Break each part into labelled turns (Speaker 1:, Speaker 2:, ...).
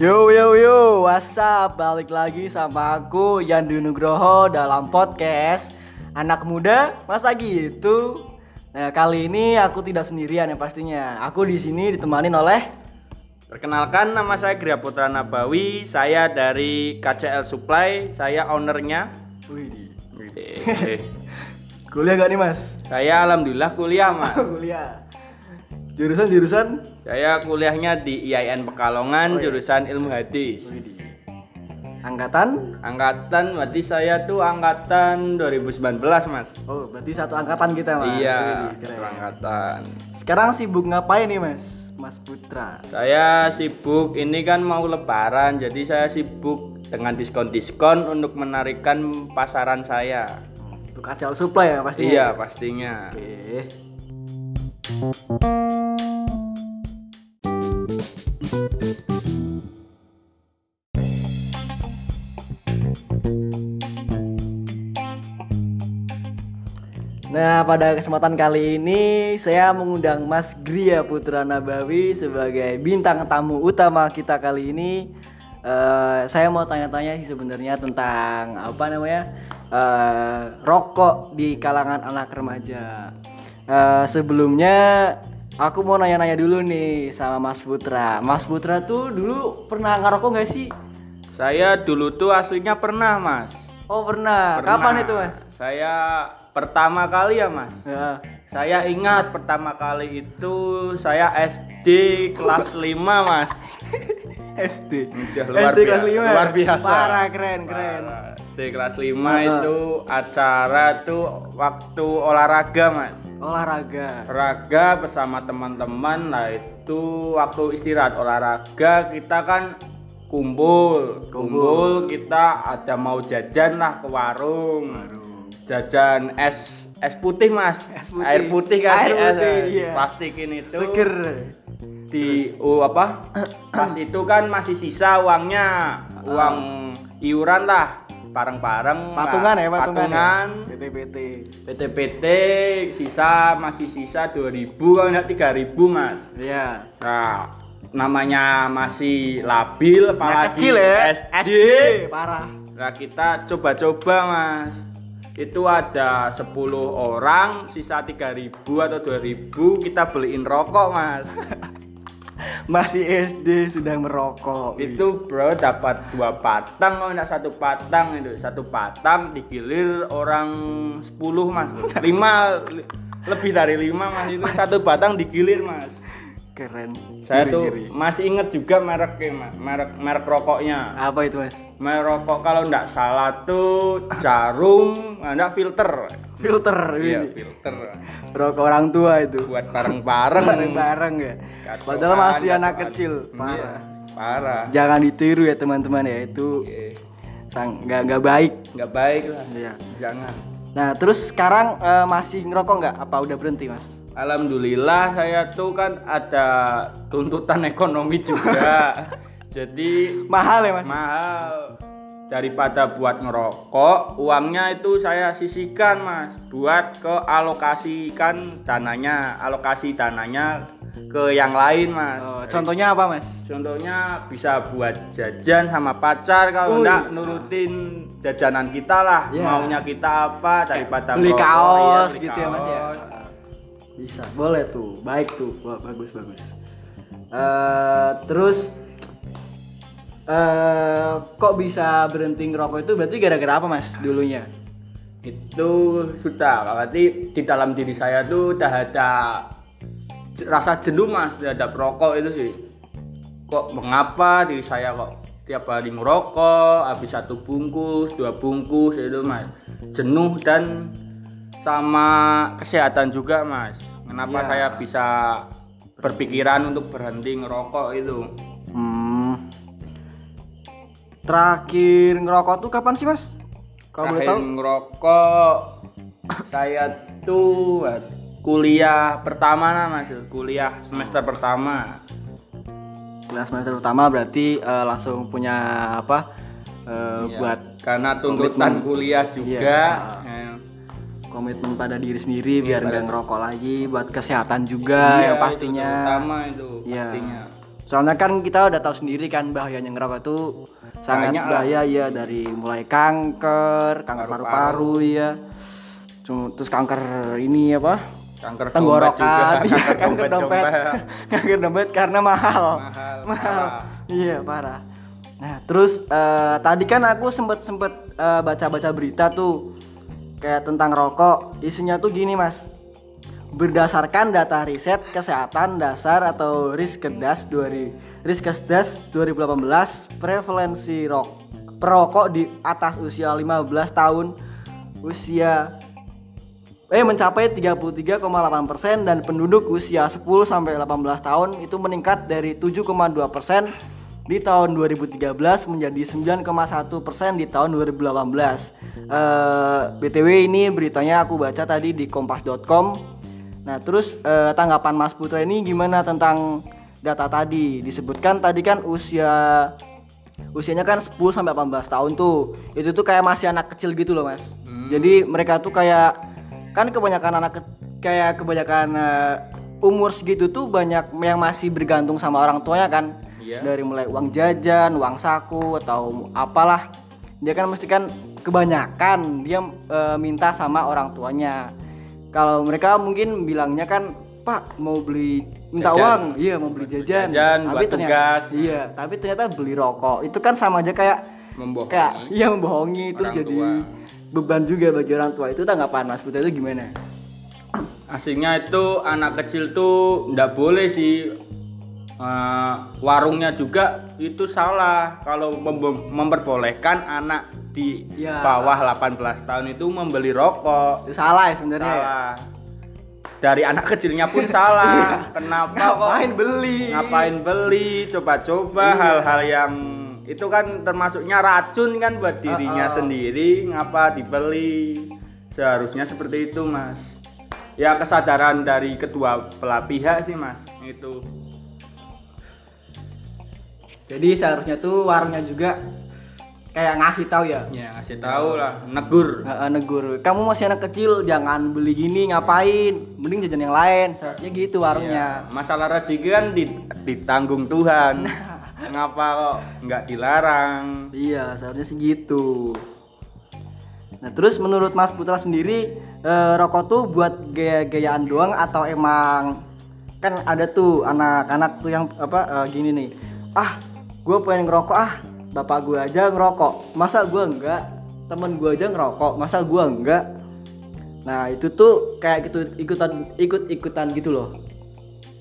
Speaker 1: Yo yo yo, what's up? Balik lagi sama aku Yandu Nugroho dalam podcast Anak Muda Masa Gitu. Nah, kali ini aku tidak sendirian ya pastinya. Aku di sini ditemani oleh
Speaker 2: Perkenalkan nama saya Gria Putra Nabawi, saya dari KCL Supply, saya ownernya.
Speaker 1: Wih,
Speaker 2: Wih,
Speaker 1: kuliah gak nih mas?
Speaker 2: saya alhamdulillah kuliah mas.
Speaker 1: kuliah. Jurusan jurusan?
Speaker 2: Saya kuliahnya di IAIN Pekalongan,
Speaker 1: Oh, iya.
Speaker 2: jurusan ilmu hadis.
Speaker 1: Angkatan?
Speaker 2: Angkatan berarti saya tuh angkatan 2019 mas.
Speaker 1: Oh, berarti satu angkatan kita mas.
Speaker 2: iya, satu angkatan.
Speaker 1: Sekarang sibuk ngapain nih mas? Mas Putra.
Speaker 2: Saya sibuk ini kan mau lebaran, jadi saya sibuk dengan diskon-diskon untuk menarikkan pasaran saya.
Speaker 1: Untuk KCL Supply ya pastinya.
Speaker 2: Iya pastinya.
Speaker 1: Oke. Nah, pada kesempatan kali ini saya mengundang Mas Gria Putra Nabawi sebagai bintang tamu utama kita kali ini. Eh, saya mau tanya-tanya sih sebenarnya tentang apa namanya eh, rokok di kalangan anak remaja. Eh, sebelumnya aku mau nanya-nanya dulu nih sama Mas Putra. Mas Putra tuh dulu pernah ngerokok nggak sih?
Speaker 2: Saya dulu tuh aslinya pernah mas.
Speaker 1: Oh pernah.
Speaker 2: Pernah.
Speaker 1: Kapan itu Mas?
Speaker 2: Saya pertama kali ya mas.
Speaker 1: Ya.
Speaker 2: Saya ingat pertama kali itu saya SD kelas 5 mas.
Speaker 1: SD.
Speaker 2: Udah luar
Speaker 1: SD kelas
Speaker 2: biasa.
Speaker 1: 5.
Speaker 2: Luar biasa.
Speaker 1: Parah keren keren.
Speaker 2: Parah. SD kelas 5
Speaker 1: Ah.
Speaker 2: itu acara tuh waktu olahraga mas.
Speaker 1: Olahraga.
Speaker 2: Olahraga bersama teman-teman lah itu waktu istirahat olahraga kita kan kumpul kumpul kita ada mau jajan lah ke warung jajan es es putih mas
Speaker 1: Es putih.
Speaker 2: air putih kasih
Speaker 1: Air putih,
Speaker 2: es.
Speaker 1: iya.
Speaker 2: plastik ini tuh
Speaker 1: Seger.
Speaker 2: di oh apa pas itu kan masih sisa uangnya uang iuran lah bareng-bareng
Speaker 1: Patungan ya, patungan.
Speaker 2: patungan
Speaker 1: Ya? PT-PT.
Speaker 2: PT-PT sisa masih sisa 2000 kalau enggak 3000 mas
Speaker 1: Iya.
Speaker 2: nah namanya masih labil apalagi
Speaker 1: kecil ya.
Speaker 2: SD.
Speaker 1: Parah.
Speaker 2: nah kita coba-coba mas itu ada 10 orang sisa 3000 atau 2000 kita beliin rokok mas
Speaker 1: Masih SD sudah merokok.
Speaker 2: itu bro dapat dua patang kalau enggak satu patang itu. Satu patang digilir orang 10 mas. Lima li- lebih dari lima mas. Itu satu batang digilir mas
Speaker 1: Keren.
Speaker 2: saya
Speaker 1: Ngiri,
Speaker 2: tuh
Speaker 1: ngiri.
Speaker 2: masih inget juga mereknya mas merek merek rokoknya
Speaker 1: apa itu mas?
Speaker 2: merek rokok kalau enggak salah tuh jarum enggak filter
Speaker 1: Filter.
Speaker 2: iya
Speaker 1: ini.
Speaker 2: filter
Speaker 1: Rokok orang tua itu.
Speaker 2: buat bareng-bareng
Speaker 1: Bareng-bareng ya.
Speaker 2: Kacauan,
Speaker 1: Padahal masih anak
Speaker 2: kacauan.
Speaker 1: kecil.
Speaker 2: Iya,
Speaker 1: Parah.
Speaker 2: parah
Speaker 1: Jangan ditiru ya teman-teman ya itu
Speaker 2: Iya,
Speaker 1: sang nggak nggak baik.
Speaker 2: nggak baik lah
Speaker 1: Iya.
Speaker 2: jangan
Speaker 1: Nah terus sekarang eh, masih ngerokok nggak? Apa udah berhenti mas?
Speaker 2: Alhamdulillah saya tuh kan ada tuntutan ekonomi juga. Jadi
Speaker 1: Mahal ya mas?
Speaker 2: mahal. Daripada buat ngerokok, uangnya itu saya sisihkan Mas buat ke alokasikan dananya, alokasi dananya ke yang lain Mas.
Speaker 1: Oh, contohnya apa mas?
Speaker 2: Contohnya bisa buat jajan sama pacar kalau enggak nurutin jajanan kita lah.
Speaker 1: Iya.
Speaker 2: Maunya kita apa daripada
Speaker 1: beli
Speaker 2: ngerokok,
Speaker 1: kaos
Speaker 2: iya, beli
Speaker 1: gitu ya mas ya?
Speaker 2: kaos.
Speaker 1: Bisa, boleh tuh, baik tuh, Wah, bagus bagus. Eh terus eh kok bisa berhenti ngerokok itu berarti gara-gara apa mas dulunya?
Speaker 2: itu sudah berarti di dalam diri saya tuh udah ada rasa jenuh mas terhadap rokok itu sih kok mengapa diri saya kok tiap hari ngerokok habis satu bungkus dua bungkus itu mas jenuh dan sama kesehatan juga mas kenapa
Speaker 1: Iya.
Speaker 2: saya bisa berpikiran untuk berhenti ngerokok itu
Speaker 1: Hmm. Terakhir ngerokok tuh kapan sih mas? Kalau boleh tahu?
Speaker 2: ngerokok saya tuh kuliah pertama nah mas kuliah semester pertama
Speaker 1: Kelas semester pertama berarti eh, langsung punya apa? eh,
Speaker 2: Iya,
Speaker 1: Buat
Speaker 2: karena tuntutan
Speaker 1: komitmen.
Speaker 2: kuliah juga
Speaker 1: Iya.
Speaker 2: eh,
Speaker 1: komitmen pada diri sendiri
Speaker 2: Iya,
Speaker 1: biar nggak ngerokok lagi buat kesehatan juga
Speaker 2: Iya, itu
Speaker 1: pastinya
Speaker 2: terutama itu
Speaker 1: Iya.
Speaker 2: pastinya
Speaker 1: soalnya kan kita udah tahu sendiri kan bahayanya ngerokok itu sangat
Speaker 2: Banyak lah.
Speaker 1: bahaya ya dari mulai kanker kanker
Speaker 2: Paru-paru.
Speaker 1: paru-paru ya Cuma- terus kanker ini apa
Speaker 2: kanker dompet
Speaker 1: tenggorokan
Speaker 2: juga,
Speaker 1: iya, kanker dompet kanker dompet karena mahal.
Speaker 2: Mahal
Speaker 1: mahal.
Speaker 2: parah.
Speaker 1: iya parah. Nah terus eh, tadi kan aku sempet sempet eh, baca-baca berita tuh kayak tentang rokok. Isinya tuh gini mas. Berdasarkan data riset kesehatan dasar atau Riskedas 2000 Riskesdas 2018 prevalensi rok perokok di atas usia 15 tahun usia eh mencapai 33,8% dan penduduk usia 10 sampai 18 tahun itu meningkat dari 7,2% di tahun 2013 menjadi 9,1% di tahun 2018. Eh, BTW ini beritanya aku baca tadi di kompas.com. Nah, terus eh, tanggapan Mas Putra ini gimana tentang data tadi? Disebutkan tadi kan usia usianya kan 10 sampai 18 tahun tuh. Itu tuh kayak masih anak kecil gitu loh, Mas. Jadi mereka tuh kayak kan kebanyakan anak ke- kayak kebanyakan eh, umur segitu tuh banyak yang masih bergantung sama orang tuanya kan.
Speaker 2: Iya.
Speaker 1: Dari mulai uang jajan, uang saku atau apalah. Dia kan mesti kan kebanyakan dia eh, minta sama orang tuanya. Kalau mereka mungkin bilangnya kan, "Pak, mau beli minta
Speaker 2: Jajan.
Speaker 1: uang." Iya, mau beli jajan.
Speaker 2: jajan, buat
Speaker 1: ternyata
Speaker 2: tugas.
Speaker 1: iya, tapi ternyata beli rokok. Itu kan sama aja kayak
Speaker 2: membohongi
Speaker 1: kayak iya membohongi terus
Speaker 2: orang
Speaker 1: jadi
Speaker 2: tua.
Speaker 1: Beban juga bagi orang tua. Itu tanggapan Mas Putra itu gimana?
Speaker 2: aslinya itu anak kecil tuh ndak boleh sih Eh, warungnya juga itu salah kalau mem- memperbolehkan anak di
Speaker 1: Ya.
Speaker 2: bawah 18 tahun itu membeli rokok
Speaker 1: Itu salah ya sebenarnya. ya?
Speaker 2: salah dari anak kecilnya pun salah kenapa kok
Speaker 1: Ngapain beli?
Speaker 2: ngapain beli coba-coba
Speaker 1: Iya.
Speaker 2: hal-hal yang itu kan termasuknya racun kan buat dirinya
Speaker 1: Uh-uh.
Speaker 2: sendiri ngapa dibeli seharusnya seperti itu mas ya kesadaran dari kedua belah pihak sih mas itu
Speaker 1: Jadi seharusnya tuh warungnya juga kayak ngasih tahu ya.
Speaker 2: ya ngasih tahu lah negur
Speaker 1: Heeh, negur. Kamu masih anak kecil, jangan beli gini, ngapain? Mending jajan yang lain. Seharusnya gitu warungnya.
Speaker 2: Ya, masalah rezeki kan di- ditanggung Tuhan ngapa kok nggak dilarang
Speaker 1: Iya, seharusnya sih gitu. Nah, terus menurut Mas Putra sendiri, eh, rokok tuh buat gaya-gayaan doang atau emang kan ada tuh anak-anak tuh yang apa eh, gini nih. Ah, gue pengen ngerokok ah. Bapak gue aja ngerokok. Masa gue enggak? Temen gue aja ngerokok. Masa gue enggak? Nah, itu tuh kayak gitu ikutan ikut-ikutan gitu loh.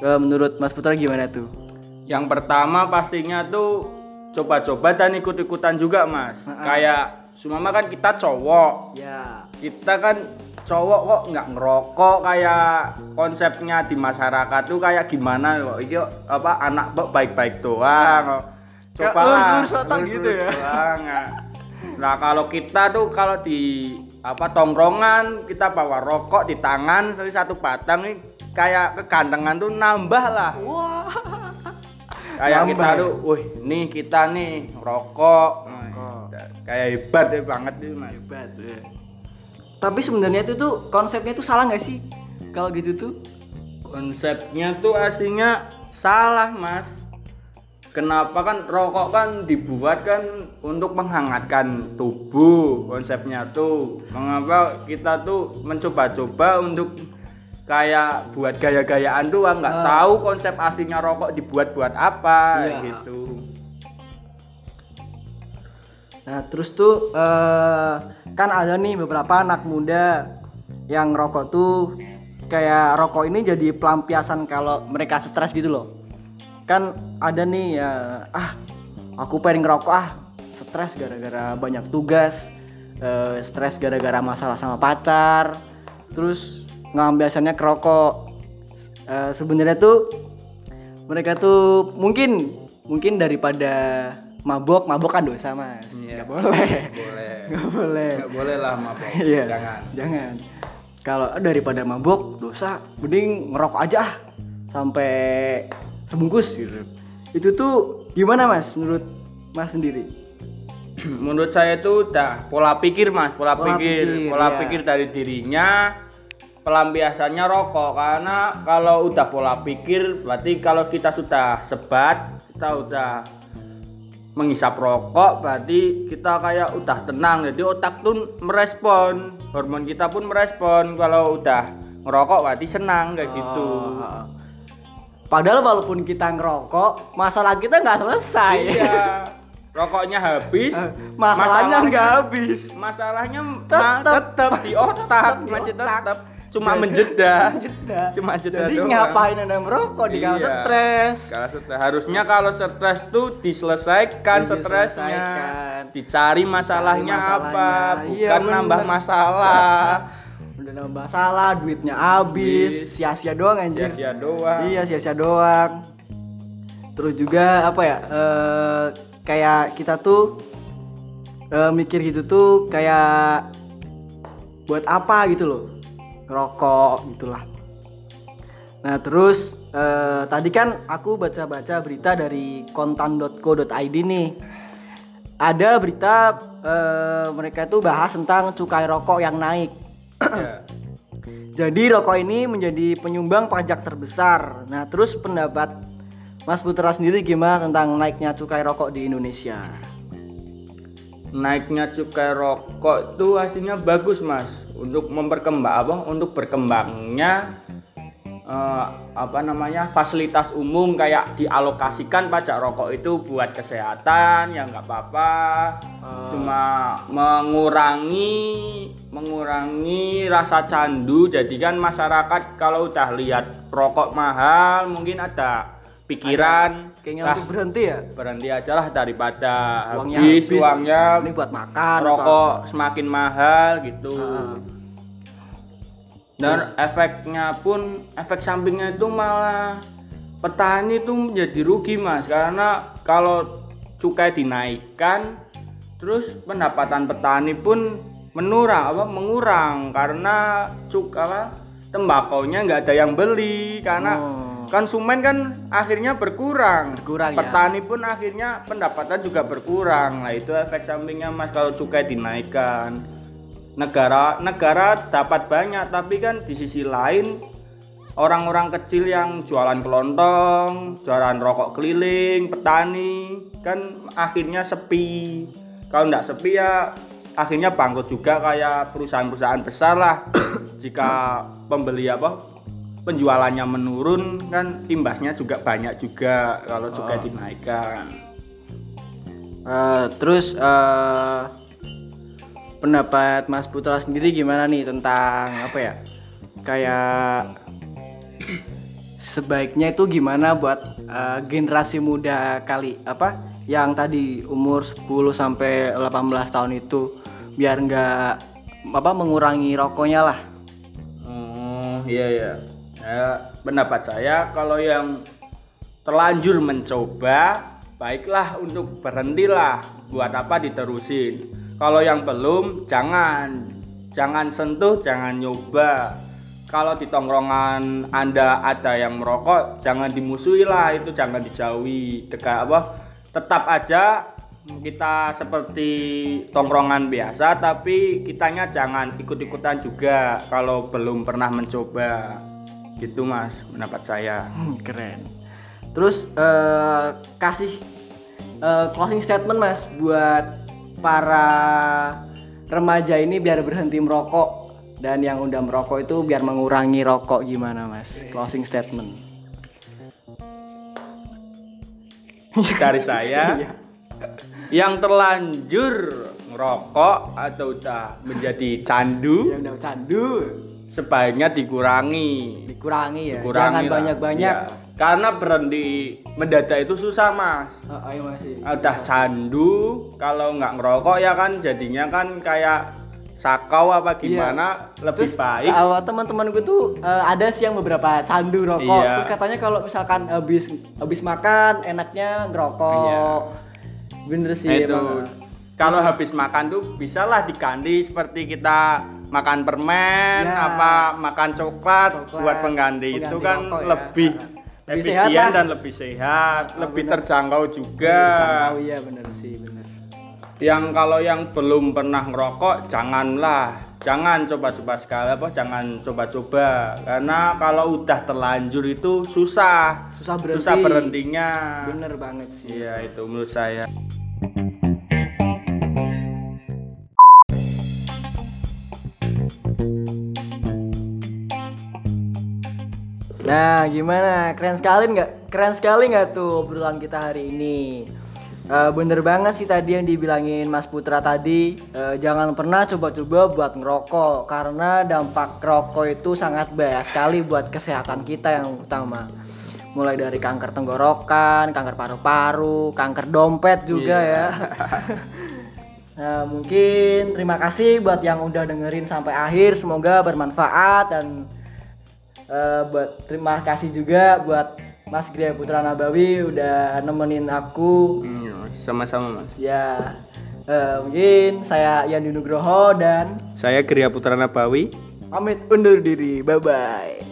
Speaker 1: Eh, menurut Mas Putra gimana tuh?
Speaker 2: Yang pertama pastinya tuh coba-coba dan ikut-ikutan juga mas. Kayak sumama kan kita cowok,
Speaker 1: Ya.
Speaker 2: kita kan cowok kok nggak ngerokok kayak konsepnya di masyarakat tuh kayak gimana kok iya apa anak kok baik-baik doang coba lah
Speaker 1: otak gitu ya.
Speaker 2: doang, ya. nah kalau kita tuh kalau di apa tongkrongan kita bawa rokok di tangan satu batang nih kayak kegantengan tuh nambah lah
Speaker 1: Wah.
Speaker 2: Kayak kita
Speaker 1: ya?
Speaker 2: tuh, wih nih kita nih rokok,
Speaker 1: Rokok.
Speaker 2: kayak hebat deh banget itu mas.
Speaker 1: hebat ya. Tapi sebenarnya itu tuh konsepnya tuh salah nggak sih? Kalau gitu tuh?
Speaker 2: Konsepnya tuh aslinya salah mas. Kenapa kan rokok kan dibuat kan untuk menghangatkan tubuh konsepnya tuh. Mengapa kita tuh mencoba-coba untuk kayak buat gaya-gayaan tuh nggak
Speaker 1: Ah.
Speaker 2: tahu konsep aslinya rokok dibuat buat apa
Speaker 1: Iya.
Speaker 2: gitu.
Speaker 1: Nah terus tuh eh, kan ada nih beberapa anak muda yang rokok tuh kayak rokok ini jadi pelampiasan kalau mereka stres gitu loh. Kan ada nih ya ah aku pengen ngerokok ah stres gara-gara banyak tugas, eh, stres gara-gara masalah sama pacar, terus ngambiasannya ke rokok. Eh, Sebenarnya tuh mereka tuh mungkin mungkin daripada mabok mabok kan dosa mas
Speaker 2: Iya.
Speaker 1: nggak boleh
Speaker 2: Boleh.
Speaker 1: nggak boleh
Speaker 2: Nggak boleh lah mabok.
Speaker 1: iya
Speaker 2: Jangan.
Speaker 1: jangan kalau daripada mabok dosa mending ngerokok aja ah, sampai sebungkus gitu itu tuh gimana mas menurut mas sendiri
Speaker 2: menurut saya itu udah pola pikir mas pola,
Speaker 1: Pola
Speaker 2: pikir,
Speaker 1: pikir,
Speaker 2: pola
Speaker 1: iya.
Speaker 2: pikir dari dirinya pelampiasannya rokok karena kalau udah pola pikir berarti kalau kita sudah sebat kita udah menghisap rokok berarti kita kayak udah tenang. Jadi otak tuh merespon hormon kita pun merespon. Kalau udah ngerokok berarti senang kayak gitu.
Speaker 1: Oh, Padahal walaupun kita ngerokok, masalah kita nggak selesai.
Speaker 2: iya. Rokoknya habis
Speaker 1: Eh, Masalahnya nggak habis.
Speaker 2: masalahnya tetap tetap di otak masih tetap cuma menjeda
Speaker 1: Jeda.
Speaker 2: Cuma jeda
Speaker 1: Jadi
Speaker 2: doang.
Speaker 1: ngapain anda merokok di kala
Speaker 2: Iya.
Speaker 1: stres?
Speaker 2: Harusnya kalau stres tuh diselesaikan stresnya,
Speaker 1: Diselesaikan.
Speaker 2: dicari masalahnya
Speaker 1: Cari
Speaker 2: apa,
Speaker 1: masalahnya. Iya,
Speaker 2: bukan nambah
Speaker 1: bener.
Speaker 2: masalah.
Speaker 1: Udah nambah masalah, duitnya habis, sia-sia doang anjir.
Speaker 2: Sia-sia doang.
Speaker 1: Iya, sia-sia doang. Terus juga apa ya? eh, kayak kita tuh eh, mikir gitu tuh kayak buat apa gitu loh. Ngerokok gitulah. Nah, terus eh, tadi kan aku baca-baca berita dari kontan.co.id nih. Ada berita eh, mereka itu bahas tentang cukai rokok yang naik.
Speaker 2: Ya.
Speaker 1: Jadi rokok ini menjadi penyumbang pajak terbesar. Nah, terus pendapat Mas Putra sendiri gimana tentang naiknya cukai rokok di Indonesia?
Speaker 2: Naiknya cukai rokok itu hasilnya bagus mas. Untuk memperkembang apa? Untuk berkembangnya eh, apa namanya fasilitas umum kayak dialokasikan pajak rokok itu buat kesehatan ya nggak apa-apa. Cuma mengurangi mengurangi rasa candu. Jadi kan masyarakat kalau udah lihat rokok mahal mungkin ada pikiran
Speaker 1: Kayaknya
Speaker 2: "Ah,
Speaker 1: untuk berhenti ya?
Speaker 2: berhenti aja lah daripada
Speaker 1: Uangnya
Speaker 2: habis,
Speaker 1: habis,
Speaker 2: uangnya
Speaker 1: Ini buat makan. atau
Speaker 2: rokok semakin mahal gitu
Speaker 1: Ah.
Speaker 2: dan efeknya pun efek sampingnya itu malah petani itu menjadi rugi mas karena kalau cukai dinaikkan terus pendapatan petani pun menurang apa mengurang karena cuk apa tembakonya nggak ada yang beli karena
Speaker 1: Oh.
Speaker 2: Konsumen kan akhirnya berkurang.
Speaker 1: Berkurang, ya.
Speaker 2: petani pun akhirnya pendapatan juga berkurang. Nah itu efek sampingnya mas kalau cukai dinaikkan. Negara negara dapat banyak tapi kan di sisi lain orang-orang kecil yang jualan kelontong jualan rokok keliling petani kan akhirnya sepi. Kalau nggak sepi ya akhirnya bangkrut juga kayak perusahaan-perusahaan besar lah. Jika pembeli apa penjualannya menurun kan imbasnya juga banyak juga kalau cukai dinaikkan
Speaker 1: Eh, terus eh, pendapat Mas Putra sendiri gimana nih tentang apa ya? Kayak sebaiknya itu gimana buat eh, generasi muda kali apa yang tadi umur 10 sampai 18 tahun itu biar nggak apa mengurangi rokoknya lah.
Speaker 2: Oh iya iya. Ya, pendapat saya kalau yang terlanjur mencoba, baiklah untuk berhentilah. Buat apa diterusin? Kalau yang belum, jangan, jangan sentuh, jangan nyoba. Kalau di tongkrongan Anda ada yang merokok, jangan dimusuhi lah, itu jangan dijauhi. Dekat apa? Tetap aja kita seperti tongkrongan biasa tapi kitanya jangan ikut-ikutan juga kalau belum pernah mencoba gitu mas pendapat saya
Speaker 1: Hmm, keren. Terus eh, kasih eh, closing statement mas buat para remaja ini biar berhenti merokok dan yang udah merokok itu biar mengurangi rokok gimana mas? Closing statement.
Speaker 2: dari saya
Speaker 1: Iya.
Speaker 2: yang terlanjur ngerokok atau udah menjadi candu
Speaker 1: Yang udah candu
Speaker 2: sebaiknya dikurangi
Speaker 1: dikurangi ya.
Speaker 2: dikurangi
Speaker 1: Jangan banyak-banyak.
Speaker 2: Iya. karena berhenti mendadak itu susah mas
Speaker 1: Oh, ayo masih.
Speaker 2: udah candu kalau nggak ngerokok ya kan jadinya kan kayak sakau apa gimana lebih
Speaker 1: Terus
Speaker 2: baik
Speaker 1: uh, teman-teman gue tuh uh, ada sih yang beberapa candu rokok.
Speaker 2: Iya.
Speaker 1: Terus katanya kalau misalkan habis habis makan enaknya ngerokok. Bener sih
Speaker 2: itu kalau habis makan tuh bisalah diganti seperti kita makan permen
Speaker 1: Ya.
Speaker 2: apa makan coklat,
Speaker 1: Coklat,
Speaker 2: buat pengganti, itu
Speaker 1: pengganti
Speaker 2: kan
Speaker 1: rokok ya.
Speaker 2: lebih
Speaker 1: Lebih sehat
Speaker 2: efisien
Speaker 1: lah.
Speaker 2: dan lebih sehat
Speaker 1: Ah,
Speaker 2: lebih
Speaker 1: bener.
Speaker 2: terjangkau juga
Speaker 1: Oh iya bener sih bener.
Speaker 2: yang kalau yang belum pernah ngerokok janganlah jangan coba-coba sekali apa jangan coba-coba karena kalau udah terlanjur itu susah
Speaker 1: Susah berhenti.
Speaker 2: susah berhentinya
Speaker 1: Bener banget sih.
Speaker 2: iya itu menurut saya
Speaker 1: Nah, gimana? Keren sekali nggak? Keren sekali nggak tuh obrolan kita hari ini? Eh, bener banget sih tadi yang dibilangin Mas Putra tadi. Eh, jangan pernah coba-coba buat ngerokok karena dampak rokok itu sangat bahaya sekali buat kesehatan kita yang utama. Mulai dari kanker tenggorokan, kanker paru-paru, kanker dompet juga ya. Nah, mungkin terima kasih buat yang udah dengerin sampai akhir. Semoga bermanfaat dan eh, buat terima kasih juga buat Mas Gria Putra Nabawi udah nemenin aku.
Speaker 2: Hmm, sama-sama mas
Speaker 1: Ya, eh, mungkin saya Yandi Nugroho dan
Speaker 2: saya Gria Putra Nabawi
Speaker 1: pamit undur diri. Bye bye.